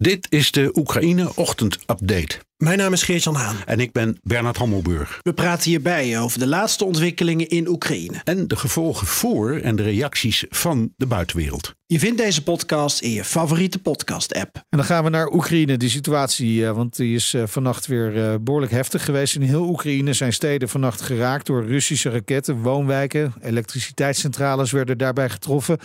Dit is de Oekraïne Ochtend Update. Mijn naam is Geert-Jan Haan. En ik ben Bernard Hammelburg. We praten hierbij over de laatste ontwikkelingen in Oekraïne. En de gevolgen voor en de reacties van de buitenwereld. Je vindt deze podcast in je favoriete podcast-app. En dan gaan we naar Oekraïne, die situatie. eh, Want die is eh, vannacht weer eh, behoorlijk heftig geweest. In heel Oekraïne zijn steden vannacht geraakt door Russische raketten. Woonwijken, elektriciteitscentrales werden daarbij getroffen.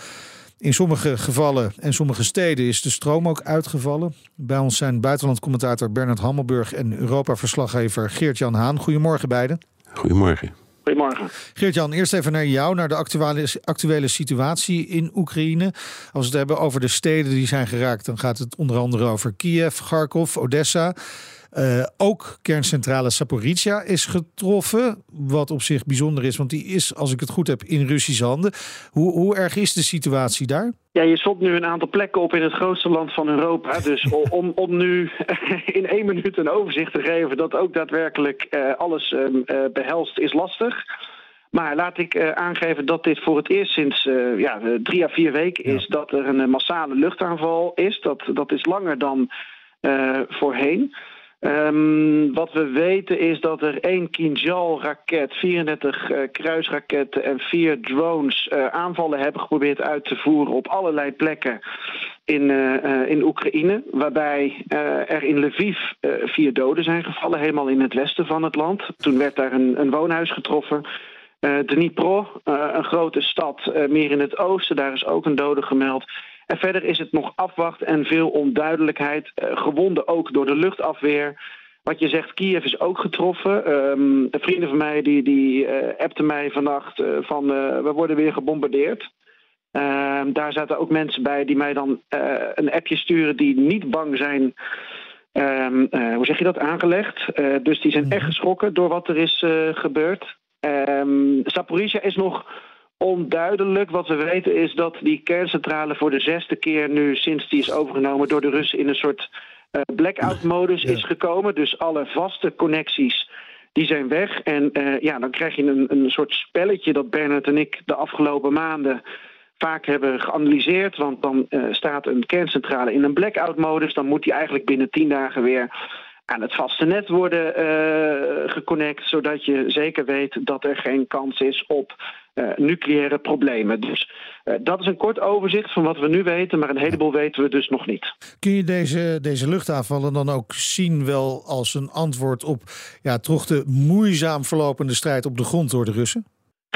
In sommige gevallen en sommige steden is de stroom ook uitgevallen. Bij ons zijn buitenlandcommentator Bernard Hammelburg en Europa-verslaggever Geert-Jan Haan. Goedemorgen beiden. Goedemorgen. Goedemorgen. Geert-Jan, eerst even naar jou, naar de actuele, actuele situatie in Oekraïne. Als we het hebben over de steden die zijn geraakt, dan gaat het onder andere over Kiev, Kharkov, Odessa. Uh, ook kerncentrale Saporizhia is getroffen. Wat op zich bijzonder is, want die is, als ik het goed heb, in Russische handen. Hoe, hoe erg is de situatie daar? Ja, je stopt nu een aantal plekken op in het grootste land van Europa. Dus om, om nu in één minuut een overzicht te geven dat ook daadwerkelijk uh, alles uh, behelst, is lastig. Maar laat ik uh, aangeven dat dit voor het eerst sinds uh, ja, drie à vier weken is ja. dat er een massale luchtaanval is. Dat, dat is langer dan uh, voorheen. Um, wat we weten is dat er één Kinjal-raket, 34 uh, kruisraketten en vier drones uh, aanvallen hebben geprobeerd uit te voeren op allerlei plekken in, uh, in Oekraïne. Waarbij er in Lviv vier doden zijn gevallen, helemaal in het westen van het land. Toen werd daar een, een woonhuis getroffen. Dnipro, een grote stad meer in het oosten, daar is ook een dode gemeld. En verder is het nog afwacht en veel onduidelijkheid. Uh, gewonden ook door de luchtafweer. Wat je zegt, Kiev is ook getroffen. Um, vrienden van mij die, die uh, appten mij vannacht uh, van we worden weer gebombardeerd. Ehm, daar zaten ook mensen bij die mij dan een appje sturen die niet bang zijn. Um, hoe zeg je dat? Aangelegd. dus die zijn echt geschrokken door wat er is gebeurd. Um, is nog onduidelijk. Wat we weten is dat die kerncentrale voor de zesde keer nu sinds die is overgenomen door de Russen in een soort uh, blackout-modus ja. is gekomen. Dus alle vaste connecties die zijn weg. En uh, ja, dan krijg je een, een soort spelletje dat Bernard en ik de afgelopen maanden vaak hebben geanalyseerd. Want dan uh, staat een kerncentrale in een blackout-modus. Dan moet die eigenlijk binnen tien dagen weer aan het vaste net worden geconnect, zodat je zeker weet dat er geen kans is op nucleaire problemen. Dus uh, dat is een kort overzicht van wat we nu weten, maar een heleboel weten we dus nog niet. Kun je deze, deze luchtaanvallen dan ook zien wel als een antwoord op ja, toch de moeizaam verlopende strijd op de grond door de Russen?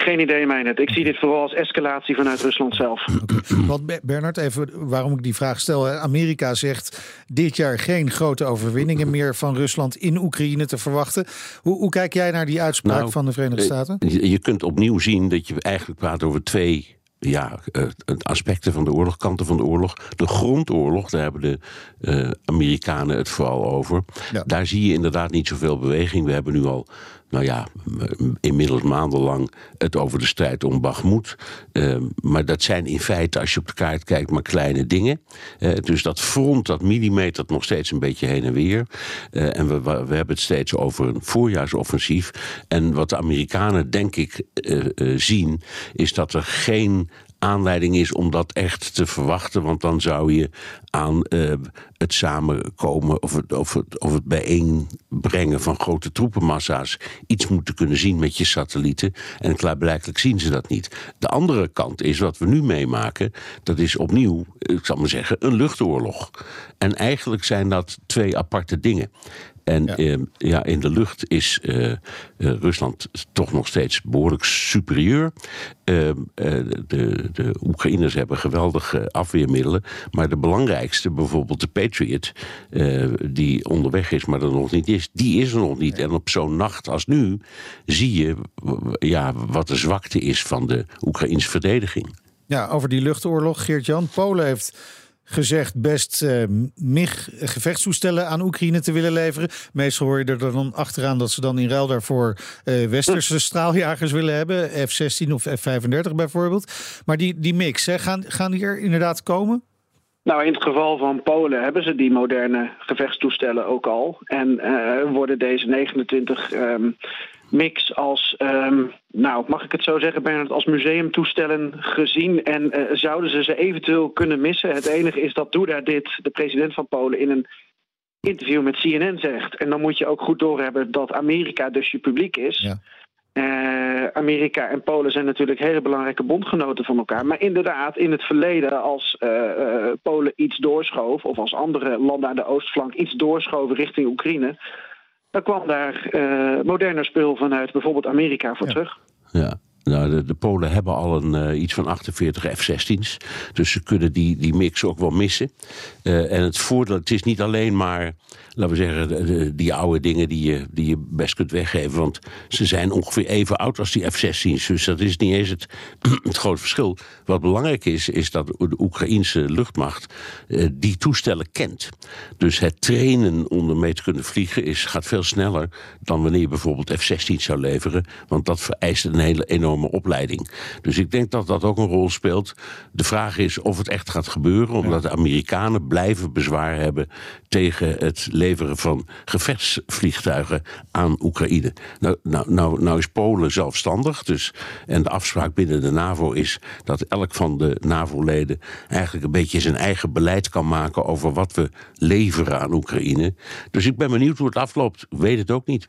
Geen idee, Mijnet. Ik zie dit vooral als escalatie vanuit Rusland zelf. Okay. Want Bernard, even waarom ik die vraag stel. Amerika zegt dit jaar geen grote overwinningen meer van Rusland in Oekraïne te verwachten. Hoe, hoe kijk jij naar die uitspraak nou, van de Verenigde Staten? Je kunt opnieuw zien dat je eigenlijk praat over twee ja, uh, aspecten van de oorlog, kanten van de oorlog. De grondoorlog, daar hebben de uh, Amerikanen het vooral over. Ja. Daar zie je inderdaad niet zoveel beweging. We hebben nu al, nou ja, inmiddels maandenlang het over de strijd om Bagmoed. Uh, maar dat zijn in feite, als je op de kaart kijkt, maar kleine dingen. Uh, dus dat front, dat millimetert nog steeds een beetje heen en weer. Uh, en we, we hebben het steeds over een voorjaarsoffensief. En wat de Amerikanen, denk ik, zien, is dat er geen aanleiding is om dat echt te verwachten. Want dan zou je aan uh, het samenkomen of het, of, of het bijeenbrengen van grote troepenmassa's iets moeten kunnen zien met je satellieten. En klaarblijkelijk zien ze dat niet. De andere kant is wat we nu meemaken. Dat is opnieuw, ik zal maar zeggen, een luchtoorlog. En eigenlijk zijn dat twee aparte dingen. En ja. Uh, ja. in de lucht is uh, uh, Rusland toch nog steeds behoorlijk superieur. de, de Oekraïners hebben geweldige afweermiddelen. Maar de belangrijkste, bijvoorbeeld de Patriot, die onderweg is, maar er nog niet is, die is er nog niet. En op zo'n nacht als nu zie je ja, wat de zwakte is van de Oekraïnse verdediging. Ja, over die luchtoorlog, Geert-Jan. Polen heeft gezegd best uh, MIG-gevechtstoestellen aan Oekraïne te willen leveren. Meestal hoor je er dan achteraan dat ze dan in ruil daarvoor uh, westerse straaljagers willen hebben. F-16 of F-35 bijvoorbeeld. Maar die, die mix, hè, gaan, gaan die er inderdaad komen? Nou, in het geval van Polen hebben ze die moderne gevechtstoestellen ook al. En uh, worden deze 29 um, mix als, um, nou mag ik het zo zeggen, Bernard, als museumtoestellen gezien. En uh, zouden ze ze eventueel kunnen missen? Het enige is dat Duda dit, de president van Polen, in een interview met CNN zegt. En dan moet je ook goed doorhebben dat Amerika dus je publiek is. Ja. Uh, Amerika en Polen zijn natuurlijk hele belangrijke bondgenoten van elkaar. Maar inderdaad, in het verleden, als uh, uh, Polen iets doorschoof, of als andere landen aan de oostflank iets doorschoven richting Oekraïne, dan kwam daar moderner spul vanuit bijvoorbeeld Amerika voor ja. terug. Ja. Nou, de, Polen hebben al een, uh, iets van 48 F-16's. Dus ze kunnen die, die mix ook wel missen. Uh, en het voordeel, het is niet alleen maar, laten we zeggen, de, die oude dingen die je, die je best kunt weggeven. Want ze zijn ongeveer even oud als die F-16's. Dus dat is niet eens het, het grote verschil. Wat belangrijk is, is dat de Oekraïnse luchtmacht uh, die toestellen kent. Dus het trainen om ermee te kunnen vliegen is, gaat veel sneller dan wanneer je bijvoorbeeld F-16 zou leveren. Want dat vereist een hele enorme opleiding. Dus ik denk dat dat ook een rol speelt. De vraag is of het echt gaat gebeuren, omdat de Amerikanen blijven bezwaar hebben tegen het leveren van gevechtsvliegtuigen aan Oekraïne. Nou, nou, nou, nou is Polen zelfstandig, dus, en de afspraak binnen de NAVO is dat elk van de NAVO-leden eigenlijk een beetje zijn eigen beleid kan maken over wat we leveren aan Oekraïne. Dus ik ben benieuwd hoe het afloopt. Weet het ook niet.